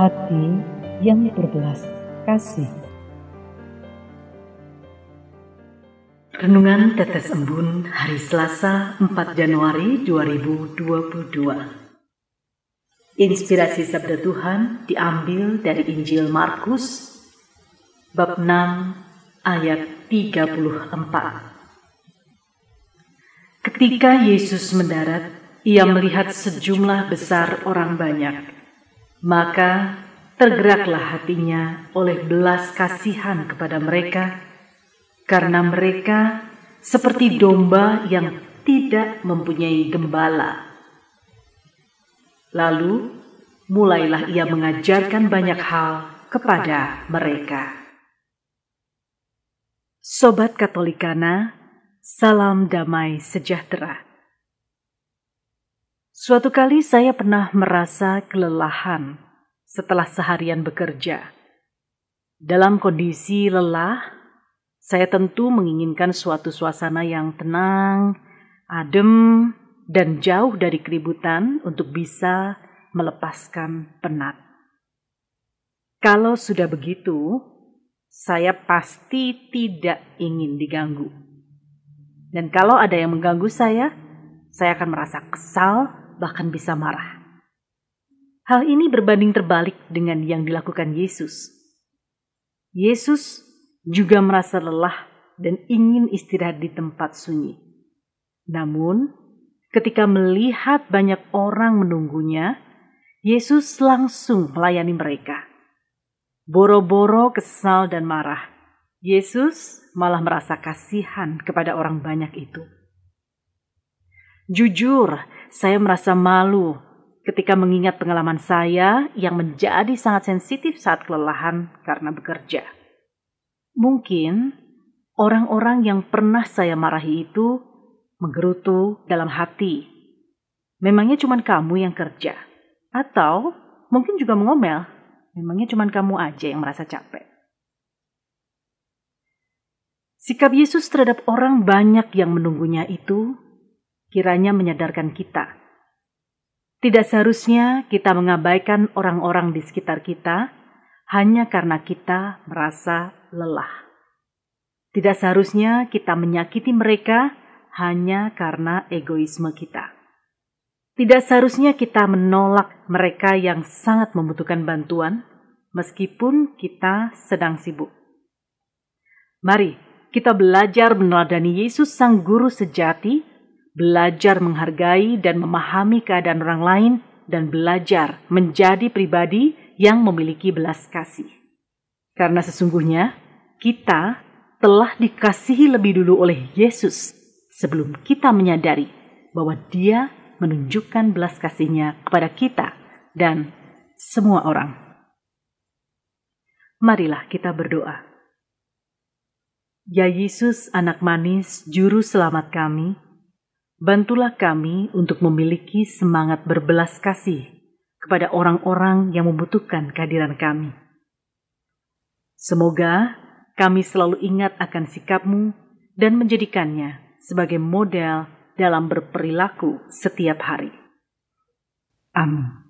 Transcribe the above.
Hati yang berbelas kasih. Renungan Tetes Embun hari Selasa 4 Januari 2022 Inspirasi Sabda Tuhan diambil dari Injil Markus bab 6 ayat 34 Ketika Yesus mendarat, ia melihat sejumlah besar orang banyak. Maka tergeraklah hatinya oleh belas kasihan kepada mereka karena mereka seperti domba yang tidak mempunyai gembala. Lalu mulailah ia mengajarkan banyak hal kepada mereka. Sobat Katolikana, salam damai sejahtera. Suatu kali saya pernah merasa kelelahan setelah seharian bekerja. Dalam kondisi lelah, saya tentu menginginkan suatu suasana yang tenang, adem, dan jauh dari keributan untuk bisa melepaskan penat. Kalau sudah begitu, saya pasti tidak ingin diganggu. Dan kalau ada yang mengganggu saya, saya akan merasa kesal, bahkan bisa marah. Hal ini berbanding terbalik dengan yang dilakukan Yesus. Yesus juga merasa lelah dan ingin istirahat di tempat sunyi. Namun, ketika melihat banyak orang menunggunya, Yesus langsung melayani mereka. Boro-boro kesal dan marah, Yesus malah merasa kasihan kepada orang banyak itu. Jujur, saya merasa malu ketika mengingat pengalaman saya yang menjadi sangat sensitif saat kelelahan karena bekerja. Mungkin orang-orang yang pernah saya marahi itu menggerutu dalam hati. Memangnya cuma kamu yang kerja? Atau mungkin juga mengomel. Memangnya cuma kamu aja yang merasa capek. Sikap Yesus terhadap orang banyak yang menunggunya itu kiranya menyadarkan kita. Tidak seharusnya kita mengabaikan orang-orang di sekitar kita hanya karena kita merasa lelah. Tidak seharusnya kita menyakiti mereka hanya karena egoisme kita. Tidak seharusnya kita menolak mereka yang sangat membutuhkan bantuan, meskipun kita sedang sibuk. Mari kita belajar meneladani Yesus, Sang Guru sejati, belajar menghargai dan memahami keadaan orang lain, dan belajar menjadi pribadi yang memiliki belas kasih. Karena sesungguhnya kita telah dikasihi lebih dulu oleh Yesus sebelum kita menyadari bahwa dia menunjukkan belas kasihnya kepada kita dan semua orang. Marilah kita berdoa. Ya Yesus, anak manis, juru selamat kami, bantulah kami untuk memiliki semangat berbelas kasih kepada orang-orang yang membutuhkan kehadiran kami. Semoga kami selalu ingat akan sikapmu dan menjadikannya sebagai model dalam berperilaku setiap hari. Amin.